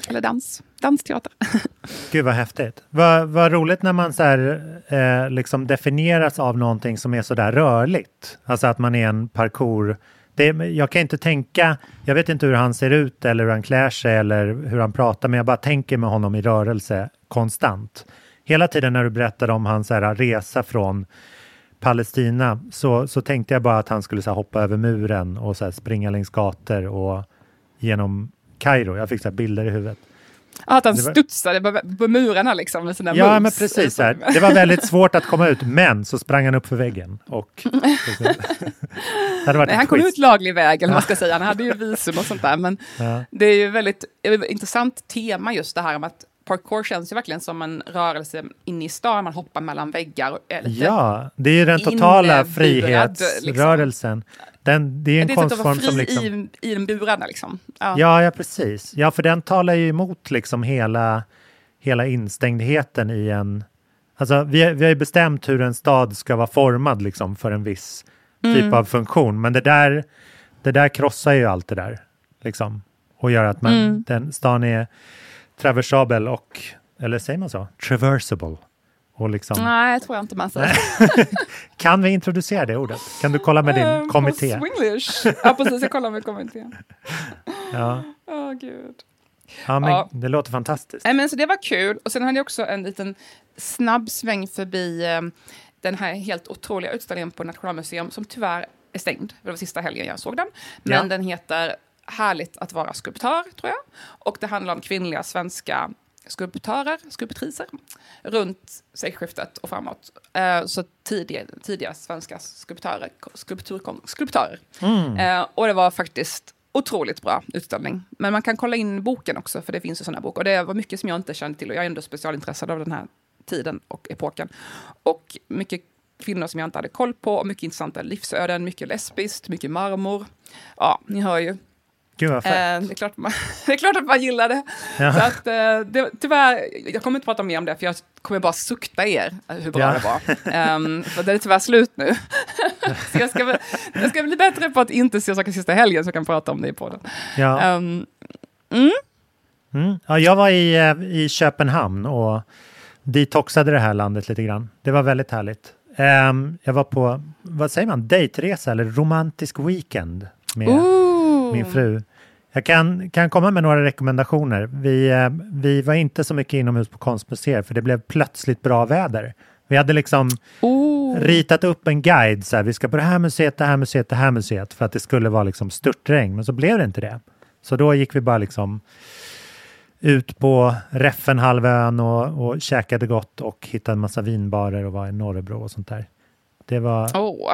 Eller dans. Dansteater. Gud vad häftigt. Vad, vad roligt när man så här, eh, liksom definieras av någonting som är så där rörligt. Alltså att man är en parkour... Det, jag kan inte tänka, jag vet inte hur han ser ut eller hur han klär sig eller hur han pratar, men jag bara tänker med honom i rörelse konstant. Hela tiden när du berättade om hans här, resa från Palestina så, så tänkte jag bara att han skulle så här, hoppa över muren och så här, springa längs gator och genom Kairo. Jag fick så här, bilder i huvudet. Att han var- studsade på, på murarna liksom med sina Ja, moves. men precis. Så här. Det var väldigt svårt att komma ut, men så sprang han upp för väggen. Och, Nej, han kom ut laglig väg, eller vad man ska säga. Han hade ju visum och sånt där. Men Ja. det är ju väldigt intressant tema just det här om att parkour känns ju verkligen som en rörelse inne i stan. Man hoppar mellan väggar. Ja, det är ju den totala frihetsrörelsen. Den, det är en det är vara konstform som liksom... i, i den burarna liksom. Ja. Ja, ja, precis. Ja, för den talar ju emot liksom hela, hela instängdheten i en... Alltså, vi, vi har ju bestämt hur en stad ska vara formad liksom, för en viss typ Mm. av funktion. Men det där, det där krossar ju allt det där. Liksom, och gör att man, Mm. den stan är traversabel och, eller säger man så? Traversable. Och liksom, Nej, jag tror jag inte man säger. kan vi introducera det ordet? Kan du kolla med din Eh, kommitté? På Swinglish. Ja, precis. Jag kollar med kommittén. Ja. Åh, gud. ja, men Ja. det låter fantastiskt. Nej, men så det var kul. Och sen hade jag också en liten snabb sväng förbi eh, den här helt otroliga utställningen på Nationalmuseum som tyvärr är stängd. Det var sista helgen jag såg den. Men Ja. den heter Härligt att vara skulptör, tror jag. Och det handlar om kvinnliga svenska skulptörer, skulptriser, runt sekelskiftet och framåt. Eh, så tidiga, tidiga svenska skulptörer, skulptörer. Mm. Eh, och det var faktiskt otroligt bra utställning. Men man kan kolla in boken också, för det finns ju sådana bok. Och det var mycket som jag inte kände till, och jag är ändå specialintresserad av den här tiden och epoken. Och mycket kvinnor som jag inte hade koll på, och mycket intressanta livsöden, mycket lesbiskt, mycket marmor. Ja, ni hör ju. Gud vad Eh, det, är klart att man, det är klart att man gillar det. Ja. Så att, eh, det. Tyvärr, jag kommer inte prata mer om det, för jag kommer bara sukta er eh, hur bra Ja. det var. Um, för det är tyvärr slut nu. så jag ska, jag ska bli bättre på att inte se saker sista helgen, så jag kan prata om det i podden. Ja. Ehm, mm. Mm. Ja, jag var i, eh, i Köpenhamn och detoxade det här landet lite grann. Det var väldigt härligt. Ehm, jag var på, vad säger man, dejtresa eller romantisk weekend med Ooh. Min fru. Jag kan, kan komma med några rekommendationer. Vi, eh, vi var inte så mycket inomhus på konstmuseer för det blev plötsligt bra väder. Vi hade liksom Ooh. ritat upp en guide, så här, vi ska på det här museet, det här museet, det här museet för att det skulle vara liksom störtregn, men så blev det inte det. Så då gick vi bara liksom ut på Räffenhalvön och, och käkade gott och hittade en massa vinbarer och var i Norrebro och sånt där. Det var, Åh.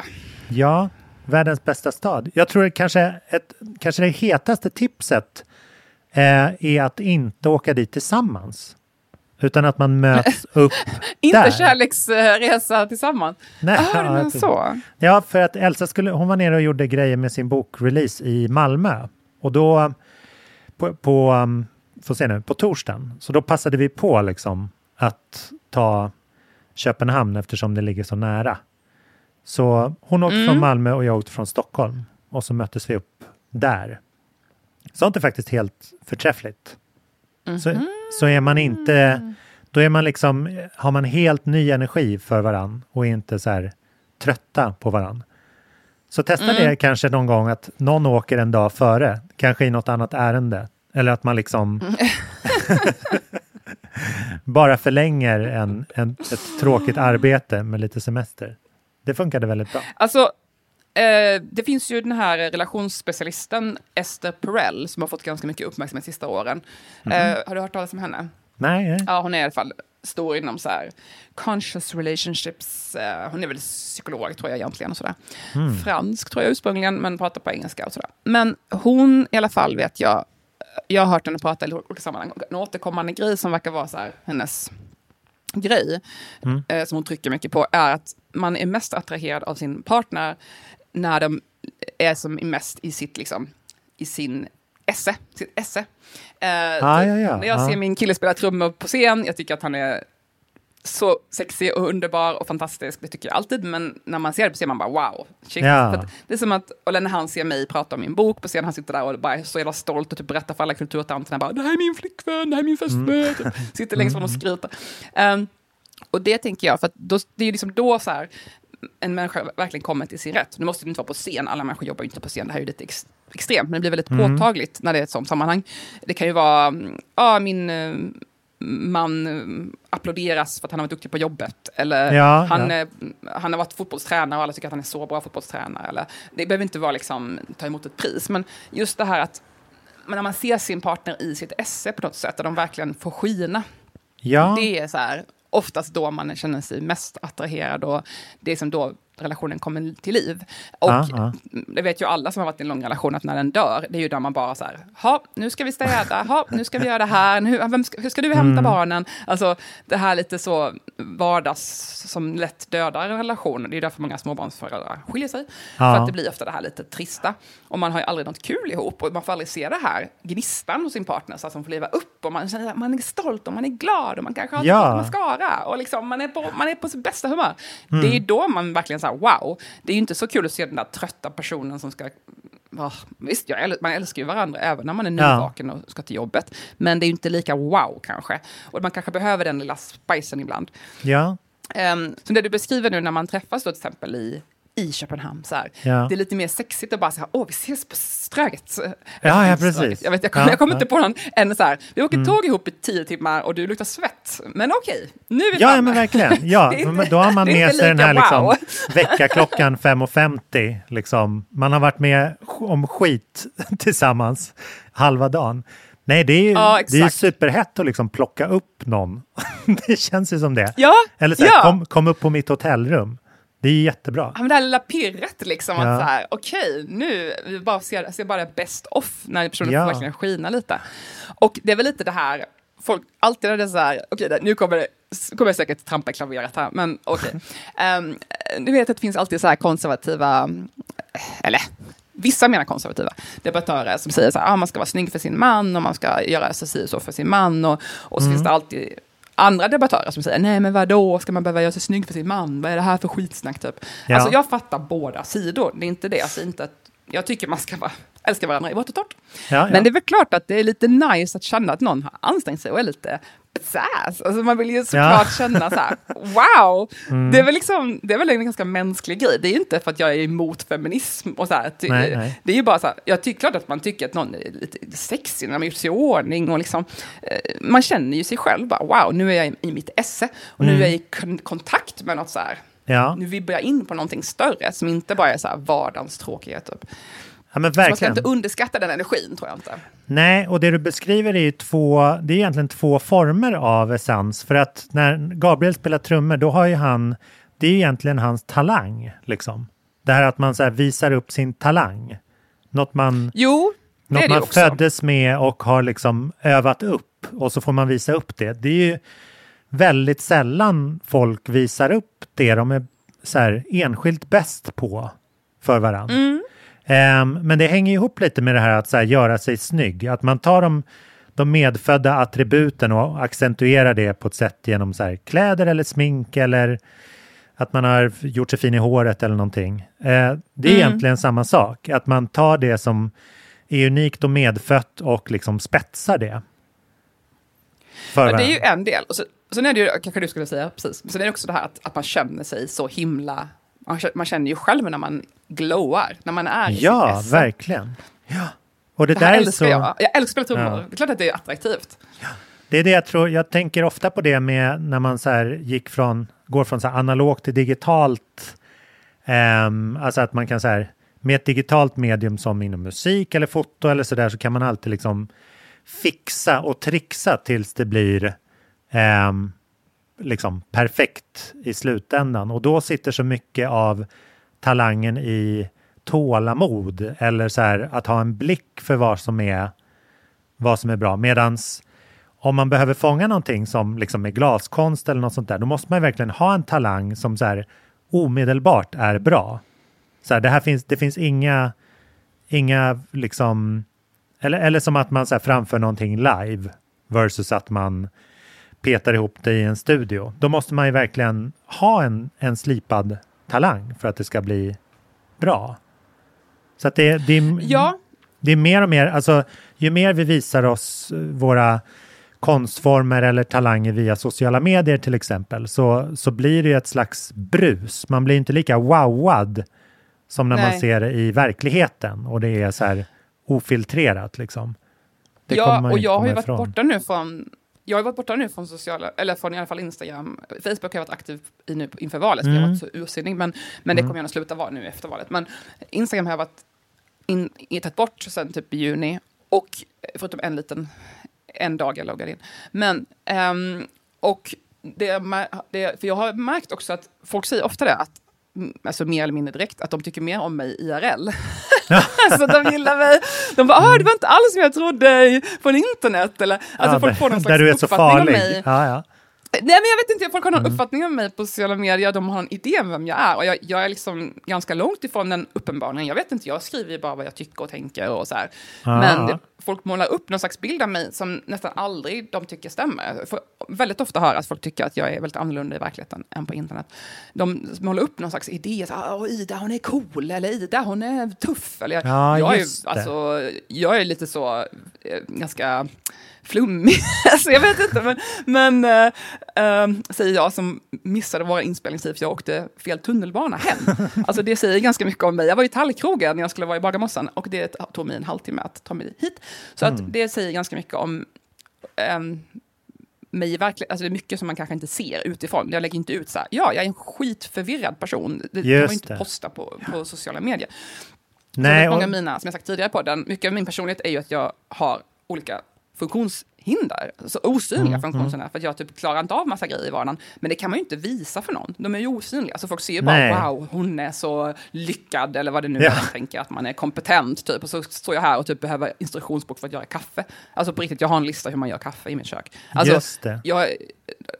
ja, världens bästa stad. Jag tror att kanske, ett, kanske det hetaste tipset eh, är att inte åka dit tillsammans. Utan att man möts upp Inte där. kärleksresa tillsammans. Nej, ah, ja, men så. Ja, för att Elsa skulle, hon var nere och gjorde grejer med sin bokrelease i Malmö. Och då på, på, um, får se nu, på torsdagen, så då passade vi på liksom att ta Köpenhamn eftersom det ligger så nära. Så hon åkte Mm. från Malmö och jag åkte från Stockholm och så möttes vi upp där. Sånt är faktiskt helt förträffligt. Så, så är man inte, då är man liksom, har man helt ny energi för varann och är inte så här trötta på varann. Så testa Mm. det kanske någon gång att någon åker en dag före, kanske i något annat ärende. Eller att man liksom bara förlänger en, en, ett tråkigt arbete med lite semester. Det funkade väldigt bra. Alltså, eh, det finns ju den här relationsspecialisten Esther Perel som har fått ganska mycket uppmärksamhet de sista åren. Mhm. Eh, har du hört talas om henne? Nej, nej. Ja, hon är i alla fall stor inom så här conscious relationships. Eh, hon är väl psykolog tror jag egentligen och sådär. Mm. Fransk tror jag ursprungligen, men pratar på engelska och sådär. Men hon i alla fall vet jag, jag har hört henne prata i olika sammanhang. En återkommande grej som verkar vara så här, hennes grej, Mm. eh, som hon trycker mycket på, är att man är mest attraherad av sin partner när de är som mest i sitt, liksom, i sin esse, sitt esse. Eh, Ah, typ, ja, ja. När jag Ah. ser min kille spela trummor på scen, jag tycker att han är så sexig och underbar och fantastisk, det tycker jag alltid, men när man ser det på scen man bara wow, shit. Ja. Det är som att, eller när han ser mig prata om min bok på scen, han sitter där och bara är så jävla stolt och typ berättar för alla kulturtanterna bara det här är min flickvän, det här är min fästmö, Mm. typ. sitter längst fram och skryter. Um, och det tänker jag, för då, det är ju liksom då så här, en människa verkligen kommer till sin rätt. Nu måste det inte vara på scen, alla människor jobbar ju inte på scen, det här är ju lite ex, extremt, men det blir väldigt Mm. påtagligt när det är ett sånt sammanhang. Det kan ju vara, mm, ja, min eh, man eh, applåderas för att han har varit duktig på jobbet, eller Ja, han, ja. eh, han har varit fotbollstränare och alla tycker att han är så bra fotbollstränare. Eller, det behöver inte vara liksom, ta emot ett pris, men just det här att men när man ser sin partner i sitt esse på något sätt, där de verkligen får skina, Ja. det är så här, oftast då man känner sig mest attraherad och det är som då relationen kommer till liv. Och Ja, ja. det vet ju alla som har varit i en lång relation att när den dör, det är ju där man bara så här, ha, nu ska vi städa, ha, nu ska vi göra det här, nu, ska, hur ska du hämta Mm. barnen? Alltså det här lite så vardags som lätt dödar en relation. Det är därför många småbarnsföräldrar skiljer sig. Ja. För att det blir ofta det här lite trista. Och man har ju aldrig något kul ihop och man får aldrig se det här gnistan hos sin partner så att man får leva upp och man känner att man är stolt och man är glad och man kanske har Ja. ja. mascara och liksom man är på, man är på sitt bästa humör. Mm. Det är då man verkligen säger wow. Det är ju inte så kul att se den där trötta personen som ska va, Visst, jag, man älskar ju varandra även när man är Ja. nyvaken och ska till jobbet. Men det är ju inte lika wow kanske. Och man kanske behöver den lilla spicen ibland. Ja. Um, som det du beskriver nu när man träffas då till exempel i, i Köpenhamn. Så. Ja. Det är lite mer sexigt att bara säga åh vi ses på Ströget. Ja, ja, precis. Jag, vet, jag kommer Ja, jag kommer ja. inte på någon än så här, vi åker Mm. tåg ihop i tio timmar och du luktar svett. Men okej, nu är vi Ja, framme. men verkligen. Ja, men då har man med inte sig den här liksom, wow. väckarklockan 5.50. Liksom. Man har varit med om skit tillsammans halva dagen. Nej, det är ju Ja, det är superhett att liksom plocka upp någon. det känns ju som det. Ja, Eller så här, ja. kom, kom upp på mitt hotellrum. Det är jättebra. Ja, men det här lilla pirret liksom, Ja. att så här, okej, nu, vi bara ser, ser bara best off när personen Ja. får verkligen skina lite. Och det är väl lite det här, folk, alltid när det är så här, okej, det- nu kommer det, kommer jag säkert trampa i klaveret här, men okej. um, du vet att det finns alltid så här konservativa, eller vissa menar konservativa debattörer som säger så här, ah, man ska vara snygg för sin man och man ska göra så och så för sin man och, och så Mm. finns det alltid andra debattörer som säger, nej men vadå, ska man behöva göra sig snygg för sin man? Vad är det här för skitsnack typ? Ja. Alltså jag fattar båda sidor, det är inte det, alltså inte att jag tycker man ska vara, älska varandra i vått och torrt. Ja, ja. Men det är väl klart att det är lite nice att känna att någon har ansträngt sig och är lite pizzazz. Alltså man vill ju såklart Ja. känna så här, wow! Mm. Det, är väl liksom, det är väl en ganska mänsklig grej. Det är ju inte för att jag är emot feminism och så här. Ty- Nej, nej. Det är ju bara så här, jag tycker klart att man tycker att någon är lite sexig när man gjort sig i ordning och liksom, eh, man känner ju sig själv bara, wow, nu är jag i, i mitt esse och nu Mm. är jag i kon- kontakt med något så här. Ja. Nu vibbar jag in på någonting större som inte bara är så här vardagens tråkighet. Typ. Ja, men Så man ska verkligen. inte underskatta den energin, tror jag inte. Nej, och det du beskriver är ju två, det är egentligen två former av essens. För att när Gabriel spelar trummor, då har ju han, det är ju egentligen hans talang. Liksom. Det här att man så visar upp sin talang. Något man, Jo, något man också. föddes med och har liksom övat upp. Och så får man visa upp det. Det är ju väldigt sällan folk visar upp det de är så här enskilt bäst på för varandra. Mm. Ehm, men det hänger ihop lite med det här att här, göra sig snygg. Att man tar de, de medfödda attributen och accentuerar det på ett sätt genom så här, kläder eller smink eller att man har gjort sig fin i håret eller någonting. Eh, det är Mm. egentligen samma sak. Att man tar det som är unikt och medfött och liksom spetsar det. För Ja, det är ju en del. Och så, sen är det ju, kanske du skulle säga, precis. Men sen är det också det här att, att man känner sig så himla... Man känner, ju själv när man glowar, när man är i Ja, sitt verkligen. Ja. Och det, Det där är så... jag. Jag älskar att spela. Ja. Det är klart att det är attraktivt. Det är det jag tror, jag tänker ofta på det med när man så här gick från, går från så analogt till digitalt. Um, alltså att man kan så här, med ett digitalt medium som inom musik eller foto eller så där så kan man alltid liksom fixa och trixa tills det blir um, liksom perfekt i slutändan. Och då sitter så mycket av talangen i tålamod eller så här att ha en blick för vad som är vad som är bra. Medans om man behöver fånga någonting som liksom är glaskonst eller något sånt där, då måste man verkligen ha en talang som så här omedelbart är bra. Så här, det här finns, det finns inga, inga liksom, eller, eller som att man så här framför någonting live versus att man petar ihop det i en studio. Då måste man ju verkligen ha en, en slipad talang för att det ska bli bra. Så att det, det, ja. det är mer och mer, alltså ju mer vi visar oss våra konstformer eller talanger via sociala medier till exempel så, så blir det ett slags brus. Man blir inte lika wowad som när Nej. man ser det i verkligheten och det är så här ofiltrerat liksom. Det ja, och jag har ju varit ifrån. borta nu från jag har varit borta nu från sociala, eller från i alla fall Instagram. Facebook har jag varit aktiv i nu inför valet, mm. jag har varit så ursinnig. Men, men det mm. kommer jag att sluta vara nu efter valet. Men Instagram har jag varit in, tagit bort sen typ i juni. Och förutom en liten, en dag jag loggade in. Men, um, och det, det, för jag har märkt också att folk säger ofta det, att alltså mer eller mindre direkt, att de tycker mer om mig IRL. alltså de gillar mig. De bara, ah, det var inte alls som jag trodde från internet. Eller, alltså ja, folk får någon slags där du är så farlig. mig. Ja, ja. Nej, men jag vet inte, folk har någon mm. uppfattning om mig på sociala medier, de har en idé om vem jag är. Och jag, jag är liksom ganska långt ifrån den uppenbarligen. Jag vet inte, jag skriver ju bara vad jag tycker och tänker och så här. Ah. Men det, folk målar upp någon slags bild av mig som nästan aldrig de tycker stämmer. För väldigt ofta hör att folk tycker att jag är väldigt annorlunda i verkligheten än på internet. De målar upp någon slags idé, så, ah, Ida hon är cool, eller Ida hon är tuff. Eller, ja, jag, är, alltså, jag är lite så, eh, ganska flummig. alltså, jag vet inte, men, men äh, äh, säger jag som missade våra inspelningstid för jag åkte fel tunnelbana hem. alltså det säger ganska mycket om mig. Jag var i Tallkrogen när jag skulle vara i Bagarmossen och det tog mig en halvtimme att ta mig hit. Så mm. att det säger ganska mycket om äh, mig verkligen, alltså det är mycket som man kanske inte ser utifrån. Jag lägger inte ut så här, ja, jag är en skitförvirrad person. Det kan man inte posta på, på sociala medier. Nej, många av mina, som jag sagt tidigare på den, mycket av min personlighet är ju att jag har olika funktions funktionshinder, alltså osynliga mm, funktionshinder, mm. för att jag typ klarar inte av massa grejer i vardagen. Men det kan man ju inte visa för någon, de är ju osynliga. Så folk ser ju bara Nej. wow, hon är så lyckad, eller vad det nu ja. är man tänker, att man är kompetent typ. Och så står jag här och typ behöver instruktionsbok för att göra kaffe. Alltså på riktigt, jag har en lista hur man gör kaffe i mitt kök. Alltså, Just det. Jag,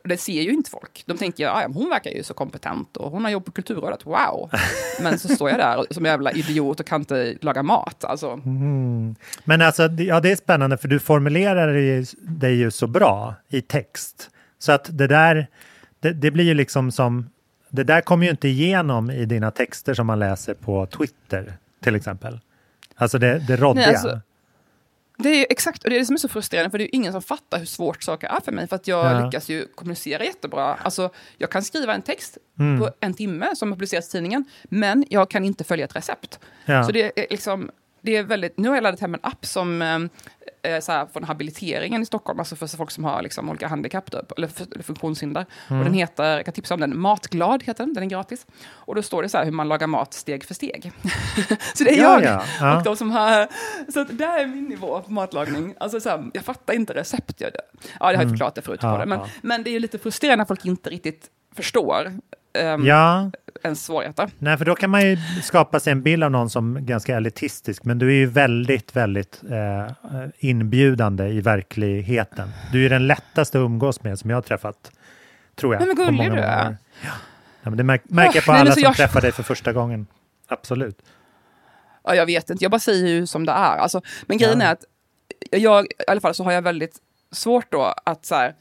det ser ju inte folk. De tänker, ja, hon verkar ju så kompetent och hon har jobb på Kulturrådet, wow. Men så står jag där som jävla idiot och kan inte laga mat. Alltså. Mm. Men alltså, ja, det är spännande för du formulerar dig ju så bra i text. Så att det där, det, det blir ju liksom som, det där kommer ju inte igenom i dina texter som man läser på Twitter till exempel. Alltså det, det råddiga. Nej, alltså, det är exakt, och det är det som är så frustrerande, för det är ingen som fattar hur svårt saker är för mig, för att jag ja. lyckas ju kommunicera jättebra. Alltså, jag kan skriva en text mm. på en timme som publiceras i tidningen, men jag kan inte följa ett recept. Ja. Så det är liksom, det är väldigt, nu har jag laddat hem en app som eh, så här, från habiliteringen i Stockholm, alltså för folk som har liksom, olika handikapp typ, eller, eller funktionshinder. Mm. Och den heter, jag kan tipsa om den, Matglad heter den, den är gratis. Och då står det så här hur man lagar mat steg för steg. så det är ja, jag ja. Ja. och de som har... Så att det är min nivå på matlagning. Alltså, så här, jag fattar inte recept. Jag, ja, jag har mm. förklarat det förut på det, men, men det är ju lite frustrerande när folk inte riktigt förstår um, ja. ens svårigheter. Nej, för då kan man ju skapa sig en bild av någon som ganska elitistisk, men du är ju väldigt, väldigt eh, inbjudande i verkligheten. Du är den lättaste att umgås med som jag har träffat, tror jag. Men gullig du är. Ja. ja. men det märk märker jag på alla som jag... träffar dig för första gången. Absolut. Ja, jag vet inte, jag bara säger ju som det är. Alltså, men grejen ja. är att jag, i alla fall så har jag väldigt svårt då att så här,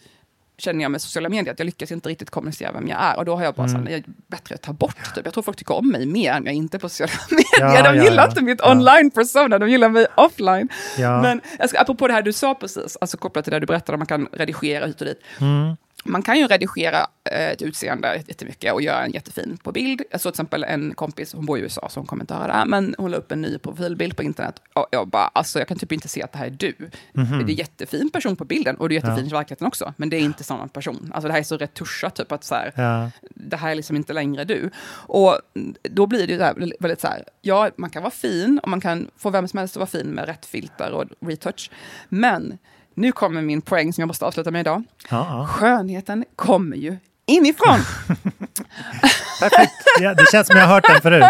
känner jag med sociala medier att jag lyckas inte riktigt kommunicera vem jag är. Och då har jag bara mm. så här, bättre att ta bort typ. Jag tror folk tycker om mig mer än jag inte på sociala medier. Ja, de gillar ja, inte mitt online-persona, de gillar mig offline. Men jag ska, apropå det här du sa precis, alltså kopplat till det du berättade, man kan redigera hit och dit. Mm. Man kan ju redigera eh, ett utseende jättemycket och göra en jättefin på bild. Jag såg till exempel en kompis, hon bor i USA, så hon kommer inte höra det här, men hon la upp en ny profilbild på internet. Och jag bara, alltså jag kan typ inte se att det här är du. Mhm. Det är en jättefin person på bilden och det är jättefin Ja. i verkligheten också, men det är inte samma person. Alltså det här är så retuschat, typ att så här, Ja. det här är liksom inte längre du. Och då blir det ju här, väldigt så här, ja, man kan vara fin och man kan få vem som helst att vara fin med rätt filter och retouch. Men nu kommer min poäng som jag måste avsluta med idag. Ja. Skönheten kommer ju inifrån. Perfekt. Ja, det känns som jag har hört den förut.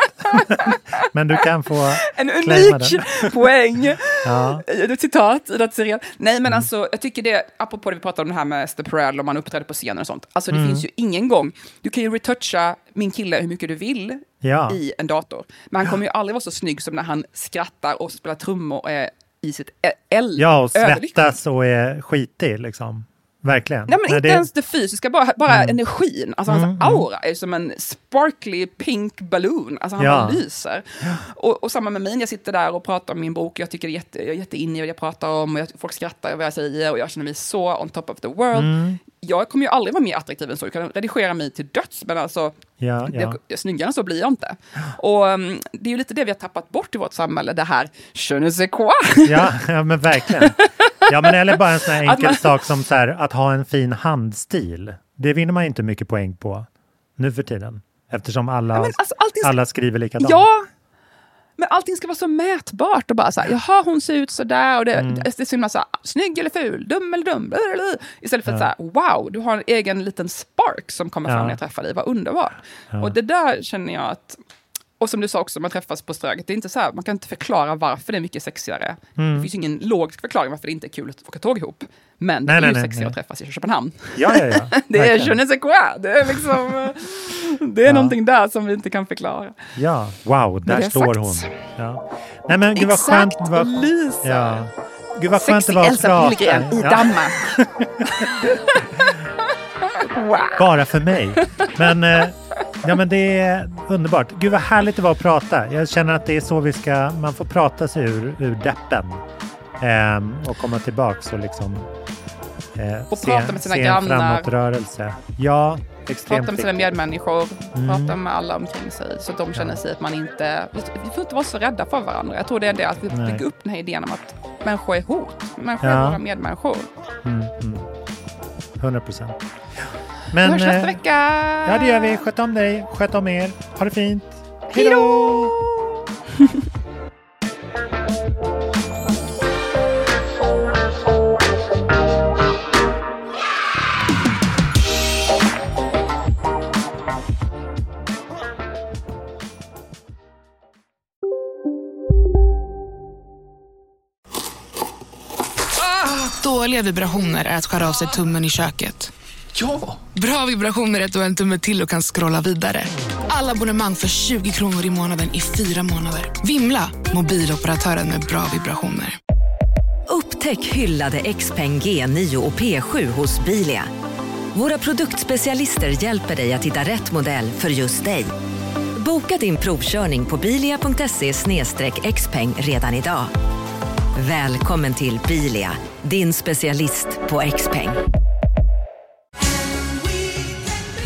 Men du kan få En unik poäng. Ja. Ett citat i serial. Nej, men alltså, jag tycker det, apropå det vi pratade om det här med Esther Perel och man uppträder på scenen och sånt. Alltså det Mm. finns ju ingen gång, du kan ju retoucha min kille hur mycket du vill Ja. i en dator. Men han kommer ju aldrig vara så snygg som när han skrattar och spelar trummor och är i sitt eld. ja, och svettas och är skitig liksom. Verkligen. Nej, men Nej, inte det- ens det fysiska, bara, bara Mm. energin. Alltså hans Mm, mm. aura är som en sparkly pink balloon. Alltså han Ja. bara lyser. Och, och samma med mig, jag sitter där och pratar om min bok. Jag tycker det är jätte, jag är jätteinne i vad jag pratar om. Och jag, folk skrattar över vad jag säger och jag känner mig så on top of the world. Mm. Jag kommer ju aldrig vara mer attraktiv än så. Jag kan redigera mig till döds, men alltså Ja, ja. det, snyggare än så blir jag inte. Och um, det är ju lite det vi har tappat bort i vårt samhälle, det här je ne sais quoi. Ja, ja, men verkligen. Ja, men eller bara en sån här enkel man- sak som så här, att ha en fin handstil. Det vinner man inte mycket poäng på nu för tiden. Eftersom alla, Ja, alltså, allting ska- alla skriver likadant. Ja, men allting ska vara så mätbart och bara så här, jaha hon ser ut så där och det, Mm. det är så himla så här, snygg eller ful, dum eller dum, blablabla. istället för att Ja. säga wow, du har en egen liten spark som kommer Ja. fram när jag träffar dig, vad underbart. Ja. Och det där känner jag att, och som du sa också, man träffas på Ströget, det är inte så här, man kan inte förklara varför det är mycket sexigare. Mm. Det finns ingen logisk förklaring varför det inte är kul att åka tåg ihop. Men det Nej, är nej, ju nej, sexigare att träffas i Köpenhamn. Ja, ja, ja. det är je ne sais quoi, det är liksom, eh, det är Ja. någonting där som vi inte kan förklara. Ja, wow, där det sagt. hon. Ja. Nej men gud vad Exakt, skönt. Vad, Lisa. ja. Gud vad skönt det var att Elsa prata. Billgren i Ja, Danmark. wow. Bara för mig. Men, eh, ja, men det är underbart. Gud vad härligt det var att prata. Jag känner att det är så vi ska, man får prata sig ur, ur deppen. Ehm, och komma tillbaks och liksom eh, Och se, prata med sina se en framåtrörelse. Ja, extremt Prata med sina medmänniskor, Mm. prata med alla omkring sig så att de känner sig att man inte... Vi vi får inte vara så rädda för varandra. Jag tror det är det, att vi Nej. bygger upp den här idén om att människor är hot. Människor Ja. är våra medmänniskor. Mm, mm. 100 procent. Vi hörs nästa eh, vecka! Ja, det gör vi. Sköt om dig, sköt om er. Ha det fint. Hej då! Dåliga vibrationer är att skära av sig tummen i köket. Ja! Bra vibrationer är att du har en tumme till och kan scrolla vidare. Alla abonnemang för 20 kronor i månaden i fyra månader. Vimla! Mobiloperatören med bra vibrationer. Upptäck hyllade XPeng G9 och P7 hos Bilia. Våra produktspecialister hjälper dig att hitta rätt modell för just dig. Boka din provkörning på bilia.se xpeng redan idag. Välkommen till Bilia, din specialist på XPeng.